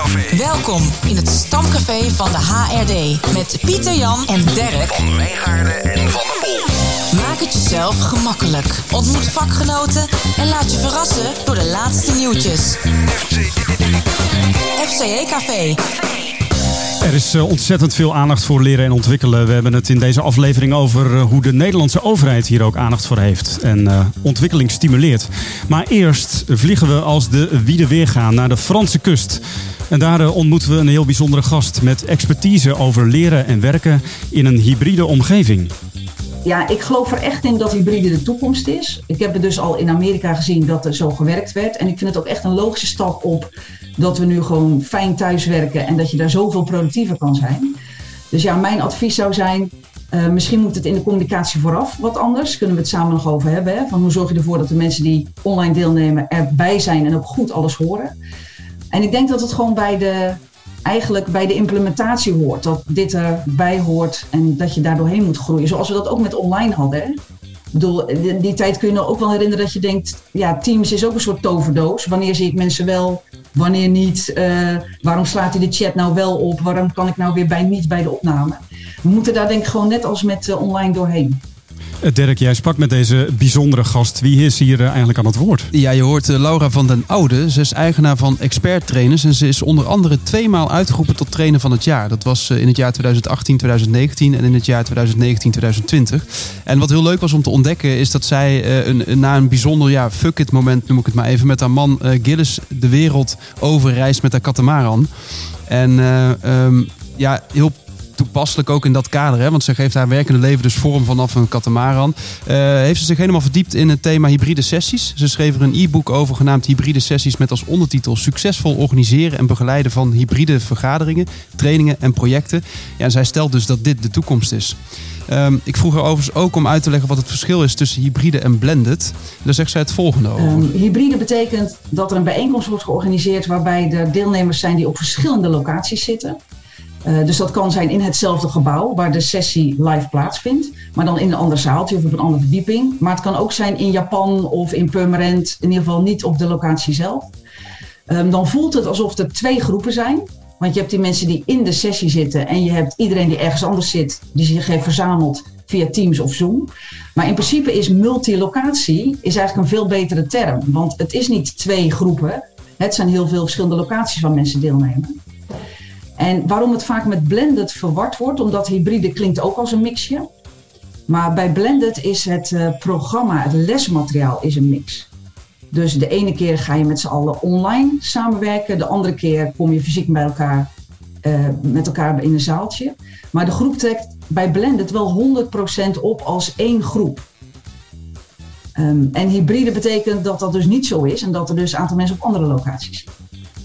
Stamcafé. Welkom in het Stamcafé van de HRD met Pieter Jan en Dirk. Van Wijngaarden en Van der Pol. Maak het jezelf gemakkelijk. Ontmoet vakgenoten en laat je verrassen door de laatste nieuwtjes. FCE Café. Er is eh, ontzettend veel aandacht voor leren en ontwikkelen. We hebben het in deze aflevering over eh, hoe de Nederlandse overheid hier ook aandacht voor heeft en eh, ontwikkeling stimuleert. Maar eerst vliegen we als de wiede weer gaan naar de Franse kust. En daar ontmoeten we een heel bijzondere gast met expertise over leren en werken in een hybride omgeving. Ja, ik geloof er echt in dat hybride de toekomst is. Ik heb het dus al in Amerika gezien dat er zo gewerkt werd. En ik vind het ook echt een logische stap op dat we nu gewoon fijn thuiswerken en dat je daar zoveel productiever kan zijn. Dus ja, mijn advies zou zijn, eh, misschien moet het in de communicatie vooraf wat anders. Kunnen we het samen nog over hebben. Hè? Van hoe zorg je ervoor dat de mensen die online deelnemen erbij zijn en ook goed alles horen. En ik denk dat het gewoon bij de, eigenlijk bij de implementatie hoort. Dat dit erbij hoort en dat je daar doorheen moet groeien. Zoals we dat ook met online hadden. Hè? Ik bedoel, die, tijd kun je nou ook wel herinneren dat je denkt... ja, Teams is ook een soort toverdoos. Wanneer zie ik mensen wel, wanneer niet? Eh, waarom slaat hij de chat nou wel op? Waarom kan ik nou weer bij niet bij de opname? We moeten daar denk ik gewoon net als met eh, online doorheen. Eh, Dirk, jij sprak met deze bijzondere gast. Wie is hier eh, eigenlijk aan het woord? Ja, je hoort eh, Laura van den Oude. Ze is eigenaar van Expert Trainers. En ze is onder andere tweemaal uitgeroepen tot trainer van het jaar. Dat was in het jaar 2018, 2019 en in het jaar 2019, 2020. En wat heel leuk was om te ontdekken is dat zij een, na een bijzonder ja, fuck it moment, noem ik het maar even, met haar man Gillis de wereld overreist met haar katamaran. En um, ja, heel toepasselijk ook in dat kader. Hè? Want ze geeft haar werkende leven dus vorm vanaf een katamaran. Uh, heeft ze zich helemaal verdiept in het thema hybride sessies. Ze schreef er een e-book over genaamd Hybride sessies met als ondertitel Succesvol organiseren en begeleiden van hybride vergaderingen, trainingen en projecten. Ja, en zij stelt dus dat dit de toekomst is. Um, ik vroeg er overigens ook om uit te leggen wat het verschil is tussen hybride en blended. Daar zegt zij het volgende over. Um, hybride betekent dat er een bijeenkomst wordt georganiseerd waarbij er deelnemers zijn die op verschillende locaties zitten. Uh, dus dat kan zijn in hetzelfde gebouw waar de sessie live plaatsvindt, maar dan in een ander zaaltje of op een andere verdieping. Maar het kan ook zijn in Japan of in Purmerend, in ieder geval niet op de locatie zelf. Um, dan voelt het alsof er twee groepen zijn. Want je hebt die mensen die in de sessie zitten en je hebt iedereen die ergens anders zit, die zich heeft verzameld via Teams of Zoom. Maar in principe is multilocatie is eigenlijk een veel betere term. Want het is niet twee groepen. Het zijn heel veel verschillende locaties waar mensen deelnemen. En waarom het vaak met blended verward wordt, omdat hybride klinkt ook als een mixje. Maar bij blended is het uh, programma, het lesmateriaal is een mix. Dus de ene keer ga je met z'n allen online samenwerken, de andere keer kom je fysiek bij elkaar, uh, met elkaar in een zaaltje. Maar de groep trekt bij blended wel 100% op als één groep. Um, en hybride betekent dat dat dus niet zo is en dat er dus een aantal mensen op andere locaties zijn.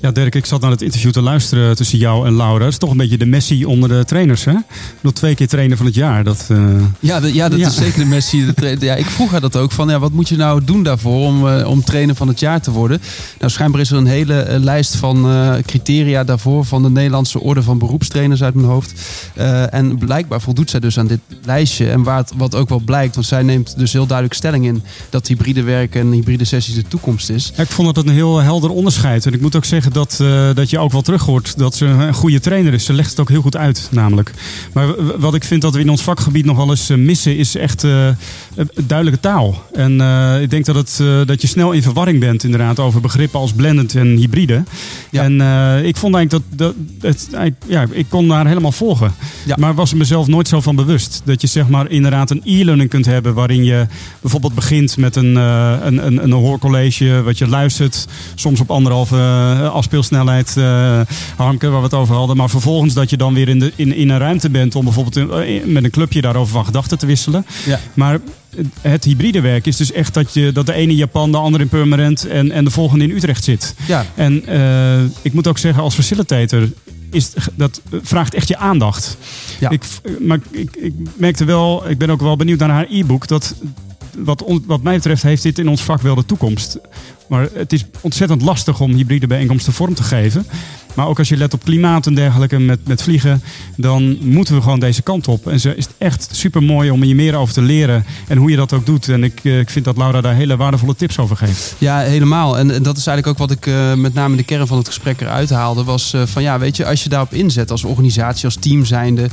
Ja, Dirk, ik zat naar het interview te luisteren tussen jou en Laura. Dat is toch een beetje de Messi onder de trainers, hè? Nog twee keer trainer van het jaar. Dat, uh... Ja, de, ja, dat ja. is zeker de Messi. De ja, ik vroeg haar dat ook. Van, ja, wat moet je nou doen daarvoor om, uh, om trainer van het jaar te worden? Nou, schijnbaar is er een hele uh, lijst van criteria daarvoor... van de Nederlandse orde van beroepstrainers uit mijn hoofd. en blijkbaar voldoet zij dus aan dit lijstje. En waar het, wat ook wel blijkt, want zij neemt dus heel duidelijk stelling in... dat hybride werken en hybride sessies de toekomst is. Ja, ik vond dat het een heel helder onderscheid. En ik moet ook zeggen dat, uh, dat je ook wel terug hoort dat ze een goede trainer is. Ze legt het ook heel goed uit, namelijk. Maar wat ik vind dat we in ons vakgebied nog wel eens missen, is echt uh, duidelijke taal. En uh, ik denk dat, het, dat je snel in verwarring bent, inderdaad, over begrippen als blended en hybride. Ja. En ik vond eigenlijk dat, dat het, ja, ik kon daar helemaal volgen. Ja. Maar was er mezelf nooit zo van bewust. Dat je zeg maar inderdaad een e-learning kunt hebben waarin je bijvoorbeeld begint met een, een, een, een hoorcollege, wat je luistert, soms op anderhalve afspeelsnelheid, uh, Harmke, waar we het over hadden. Maar vervolgens dat je dan weer in, de, in, in een ruimte bent om bijvoorbeeld in, met een clubje daarover van gedachten te wisselen. Ja. Maar het hybride werk is dus echt dat, je, dat de ene in Japan, de andere in Purmerend en, en de volgende in Utrecht zit. Ja. En uh, ik moet ook zeggen, als facilitator is, dat vraagt echt je aandacht. Ja. Ik, maar ik, ik merkte wel, ik ben ook wel benieuwd naar haar e-book, dat wat, wat mij betreft heeft dit in ons vak wel de toekomst. Maar het is ontzettend lastig om hybride bijeenkomsten vorm te geven. Maar ook als je let op klimaat en dergelijke met, met vliegen, dan moeten we gewoon deze kant op. En ze is echt super mooi om hier meer over te leren en hoe je dat ook doet. En ik, eh, ik vind dat Laura daar hele waardevolle tips over geeft. Ja, helemaal. En, en dat is eigenlijk ook wat ik eh, met name de kern van het gesprek eruit haalde. Was eh, van ja, weet je, als je daarop inzet als organisatie, als team zijnde,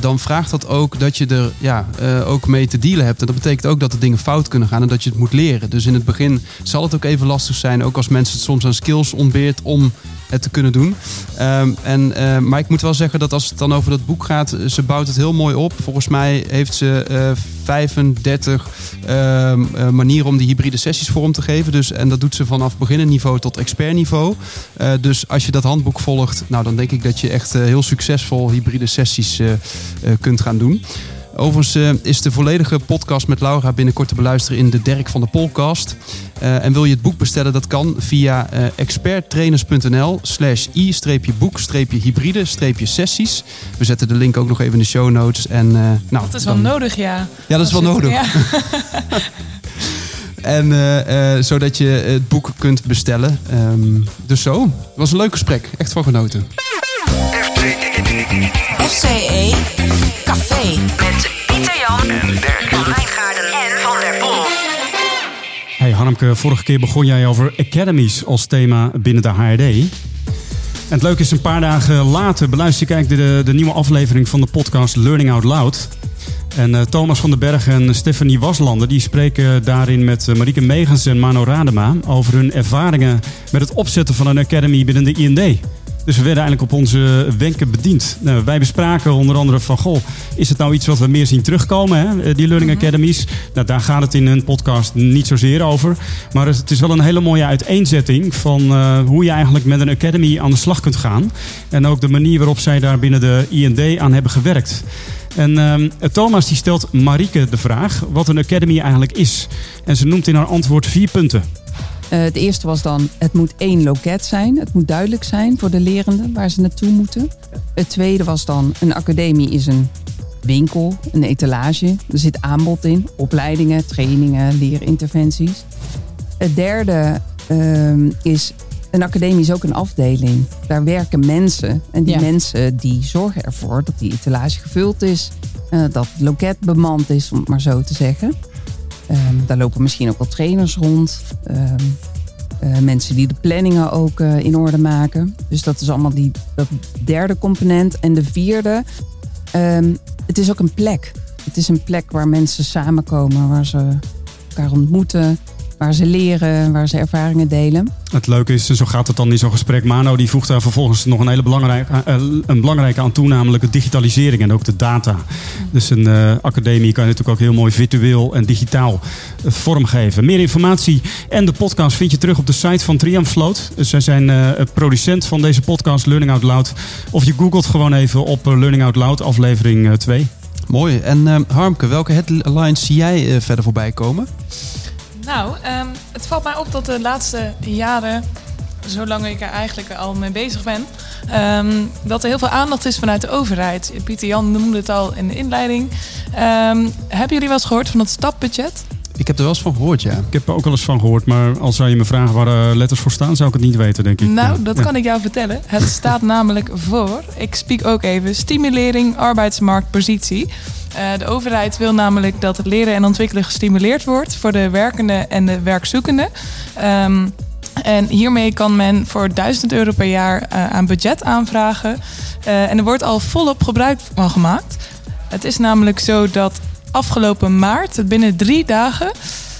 dan vraagt dat ook dat je er ja, ook mee te dealen hebt. En dat betekent ook dat er dingen fout kunnen gaan en dat je het moet leren. Dus in het begin zal het ook even lastig zijn, ook als mensen het soms aan skills ontbeert om te kunnen doen. Ehm, en, eh, maar ik moet wel zeggen dat als het dan over dat boek gaat, eh, ze bouwt het heel mooi op. Volgens mij heeft ze eh 35 ehm, eh, manieren om die hybride sessies vorm te geven. Dus, en dat doet ze vanaf beginnerniveau tot expertniveau. Eh, dus als je dat handboek volgt, nou, dan denk ik dat je echt eh, heel succesvol hybride sessies eh, eh, kunt gaan doen. Overigens eh, is de volledige podcast met Laura binnenkort te beluisteren in de Dirk van de Polcast. Eh, en wil je het boek bestellen, dat kan via eh, experttrainers.nl slash i-boek-hybride-sessies. We zetten de link ook nog even in de show notes. En, nou, Dat is wel dan- nodig, ja. Ja, dat is wel nodig. Ja. En zodat je het boek kunt bestellen. Ehm, dus zo. Het was een leuk gesprek. Echt van genoten. Vorige keer begon jij over academies als thema binnen de HRD. En het leuke is, een paar dagen later beluister kijkt de, de nieuwe aflevering van de podcast Learning Out Loud. En eh, Thomas van den Berg en Stephanie Waslander die spreken daarin met eh, Marieke Megens en Mano Radema over hun ervaringen met het opzetten van een academy binnen de IND. Dus we werden eigenlijk op onze wenken bediend. Nou, wij bespraken onder andere van, goh, is het nou iets wat we meer zien terugkomen, hè? eh, die Learning Academies? Nou, daar gaat het in een podcast niet zozeer over. Maar het is wel een hele mooie uiteenzetting van eh, hoe je eigenlijk met een academy aan de slag kunt gaan. En ook de manier waarop zij daar binnen de IND aan hebben gewerkt. En ehm, Thomas die stelt Marieke de vraag wat een academy eigenlijk is. En ze noemt in haar antwoord vier punten. Eh, het eerste was dan, het moet één loket zijn. Het moet duidelijk zijn voor de lerenden waar ze naartoe moeten. Het tweede was dan, een academie is een winkel, een etalage. Er zit aanbod in, opleidingen, trainingen, leerinterventies. Het derde ehm, is, een academie is ook een afdeling. Daar werken mensen. En die Ja. mensen die zorgen ervoor dat die etalage gevuld is. eh, dat het loket bemand is, om het maar zo te zeggen. Ehm, daar lopen misschien ook wel trainers rond. Ehm, eh, mensen die de planningen ook eh, in orde maken. Dus dat is allemaal die, dat derde component. En de vierde, ehm, het is ook een plek. Het is een plek waar mensen samenkomen, waar ze elkaar ontmoeten, waar ze leren, waar ze ervaringen delen. Het leuke is, en zo gaat het dan in zo'n gesprek. Mano die voegt daar vervolgens nog een hele belangrijke, eh, een belangrijke aan toe, namelijk de digitalisering en ook de data. Dus een eh, academie kan je natuurlijk ook heel mooi virtueel en digitaal eh, vormgeven. Meer informatie en de podcast vind je terug op de site van Triumphloot. Dus zij zijn eh, producent van deze podcast Learning Out Loud. Of je googelt gewoon even op eh, Learning Out Loud aflevering eh, 2. Mooi. En Harmke, welke headlines zie jij eh, verder voorbij komen? Nou, ehm, het valt mij op dat de laatste jaren, zolang ik er eigenlijk al mee bezig ben, ehm, dat er heel veel aandacht is vanuit de overheid. Pieter Jan noemde het al in de inleiding. Ehm, hebben jullie wel eens gehoord van het stapbudget? Ik heb er wel eens van gehoord, ja. Ik heb er ook wel eens van gehoord, maar als zou je me vragen waar de letters voor staan, zou ik het niet weten, denk ik. Nou, dat Ja. kan ik jou vertellen. Het staat namelijk voor, ik spiek ook even, stimulering arbeidsmarktpositie. Eh, de overheid wil namelijk dat het leren en ontwikkelen gestimuleerd wordt voor de werkende en de werkzoekenden. Ehm, en hiermee kan men voor 1000 euro per jaar eh, aan budget aanvragen. Eh, en er wordt al volop gebruik van gemaakt. Het is namelijk zo dat afgelopen maart, binnen drie dagen,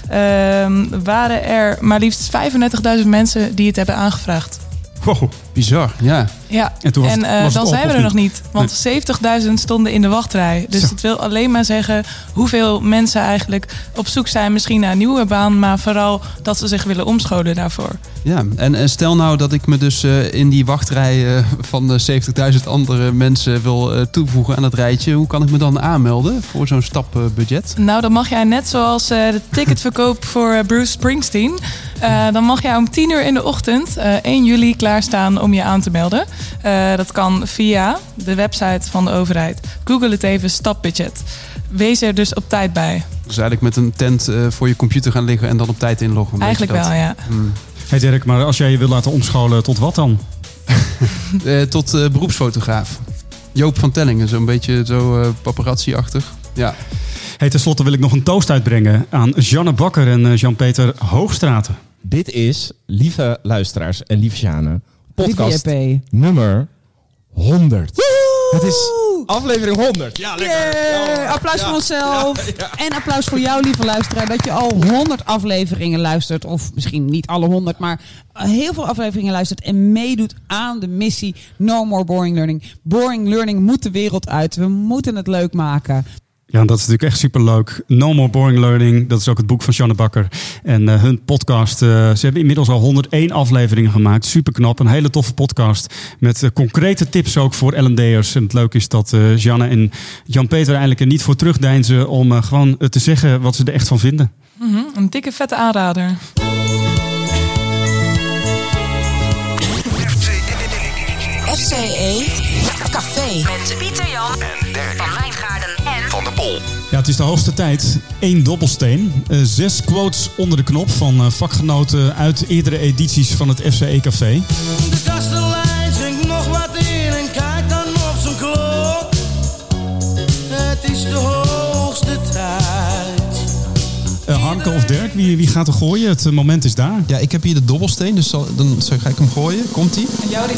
ehm, waren er maar liefst 35.000 mensen die het hebben aangevraagd. Wow. Bizar, ja. Ja, En toen was en het- eh, was dan op, zijn we er nog niet? Want 70.000 stonden in de wachtrij. Dus Zo. het wil alleen maar zeggen hoeveel mensen eigenlijk op zoek zijn misschien naar een nieuwe baan. Maar vooral dat ze zich willen omscholen daarvoor. Ja, en, en stel nou dat ik me dus eh, in die wachtrij eh, van de 70.000 andere mensen wil eh, toevoegen aan het rijtje. Hoe kan ik me dan aanmelden voor zo'n stapbudget? Nou, dan mag jij net zoals eh, de ticketverkoop voor Bruce Springsteen. Eh, dan mag jij om 10 uur in de ochtend, eh 1 juli, klaarstaan om je aan te melden. Eh, dat kan via de website van de overheid. Google het even, stapbudget. Wees er dus op tijd bij. Dus eigenlijk met een tent eh, voor je computer gaan liggen en dan op tijd inloggen. Eigenlijk wel, ja. Hmm. Hey Dirk, maar als jij je wil laten omscholen, tot wat dan? Eh, tot eh, beroepsfotograaf. Joop van Tellingen, zo'n beetje zo eh paparazzi-achtig. Ja. Hey, ten slotte wil ik nog een toast uitbrengen aan Janne Bakker en Jan-Peter Hoogstraten. Dit is, lieve luisteraars en lieve Sjane, podcast nummer 100. Het is aflevering 100. Ja, Yay! applaus voor onszelf. En applaus voor jou, lieve luisteraar, dat je al 100 afleveringen luistert. Of misschien niet alle 100, maar heel veel afleveringen luistert. En meedoet aan de missie No More Boring Learning. Boring Learning moet de wereld uit. We moeten het leuk maken. Ja, dat is natuurlijk echt superleuk. No More Boring Learning, dat is ook het boek van Janne Bakker. En eh, hun podcast, eh, ze hebben inmiddels al 101 afleveringen gemaakt. Super knap, een hele toffe podcast. Met eh, concrete tips ook voor L&D'ers. En het leuke is dat eh Janne en Jan-Peter eigenlijk er niet voor terugdeinzen... om gewoon te zeggen wat ze er echt van vinden. Mhm, een dikke vette aanrader. FCE Met Pieter Jan En Dirk van Wijngaarden en van de Pol. Ja, het is de hoogste tijd. Eén dobbelsteen. Eh, zes quotes onder de knop van eh, vakgenoten uit eerdere edities van het FCE Café. De kastelein zingt nog wat in en kijkt dan op zijn klok. Het is de hoogste tijd. Eh, Harmke of Dirk, wie, wie gaat er gooien? Het moment is daar. ja, ik heb hier de dobbelsteen, dus zal, dan zal- ga ik hem gooien. Komt-ie? En jou die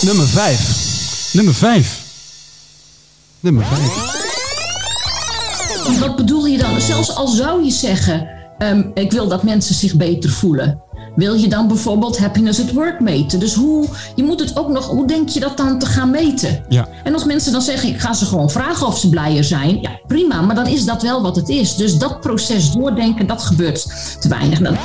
Nummer 5. Nummer vijf. Nummer 5. Wat bedoel je dan? Zelfs al zou je zeggen, ehm, ik wil dat mensen zich beter voelen. Wil je dan bijvoorbeeld happiness at work meten? Dus hoe, je moet het ook nog, hoe denk je dat dan te gaan meten? Ja. En als mensen dan zeggen, ik ga ze gewoon vragen of ze blijer zijn. Ja, prima, maar dan is dat wel wat het is. Dus dat proces doordenken, dat gebeurt te weinig. Nou,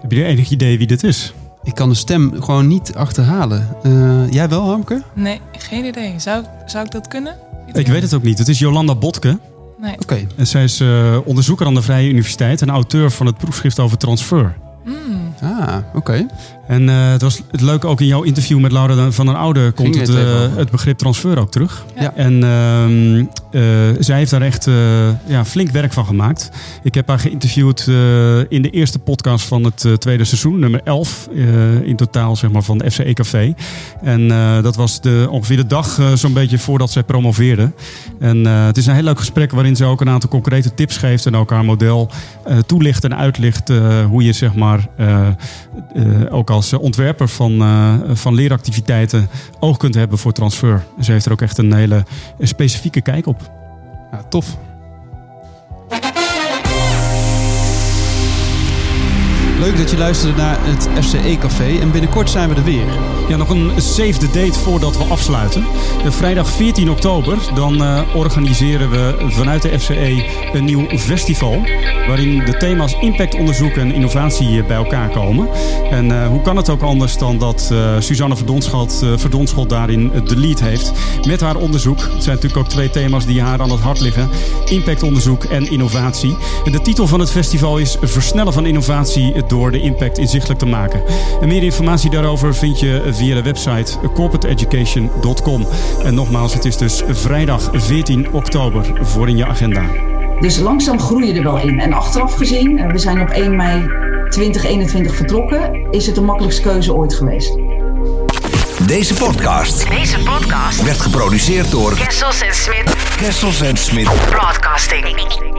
Heb je enig idee wie dit is? Ik kan de stem gewoon niet achterhalen. Eh, jij wel, Hamke? Nee, geen idee. Zou, zou ik dat kunnen? Ik weet het ook niet. Het is Jolanda Botke. Nee. Oké. En zij is eh, onderzoeker aan de Vrije Universiteit en auteur van het proefschrift over transfer. Mm. Ah, oké. En eh, het was het leuke ook in jouw interview met Laura van der Oude komt het, eh, het begrip transfer ook terug. Ja. En ehm, eh, zij heeft daar echt eh, ja, flink werk van gemaakt. Ik heb haar geïnterviewd eh, in de eerste podcast van het eh, tweede seizoen, nummer 11 eh, in totaal zeg maar, van de FCE Café. En eh, dat was de, ongeveer de dag eh, zo'n beetje voordat zij promoveerde. En eh, het is een heel leuk gesprek waarin ze ook een aantal concrete tips geeft en ook haar model eh, toelicht en uitlicht eh, hoe je zeg maar eh, eh, ook als eh, ontwerper van, eh, van leeractiviteiten oog kunt hebben voor transfer. Ze heeft er ook echt een hele specifieke kijk op. Tof. Leuk dat je luisterde naar het FCE Café en binnenkort zijn we er weer. Ja, nog een save the date voordat we afsluiten. Eh, vrijdag 14 oktober, dan eh, organiseren we vanuit de FCE een nieuw festival. Waarin de thema's impactonderzoek en innovatie eh, bij elkaar komen. En hoe kan het ook anders dan dat eh, Suzanne Verdonschot, Verdonschot daarin de lead heeft. Met haar onderzoek. Het zijn natuurlijk ook twee thema's die haar aan het hart liggen. Impactonderzoek en innovatie. De titel van het festival is Versnellen van innovatie door de impact inzichtelijk te maken. En meer informatie daarover vind je via de website corporateeducation.com. En nogmaals, het is dus vrijdag 14 oktober voor in je agenda. Dus langzaam groei je er wel in. En achteraf gezien, eh, we zijn op 1 mei 2021 vertrokken, is het de makkelijkste keuze ooit geweest. Deze podcast Deze podcast werd geproduceerd door Kessels en Smit Kessels en Smit. Broadcasting.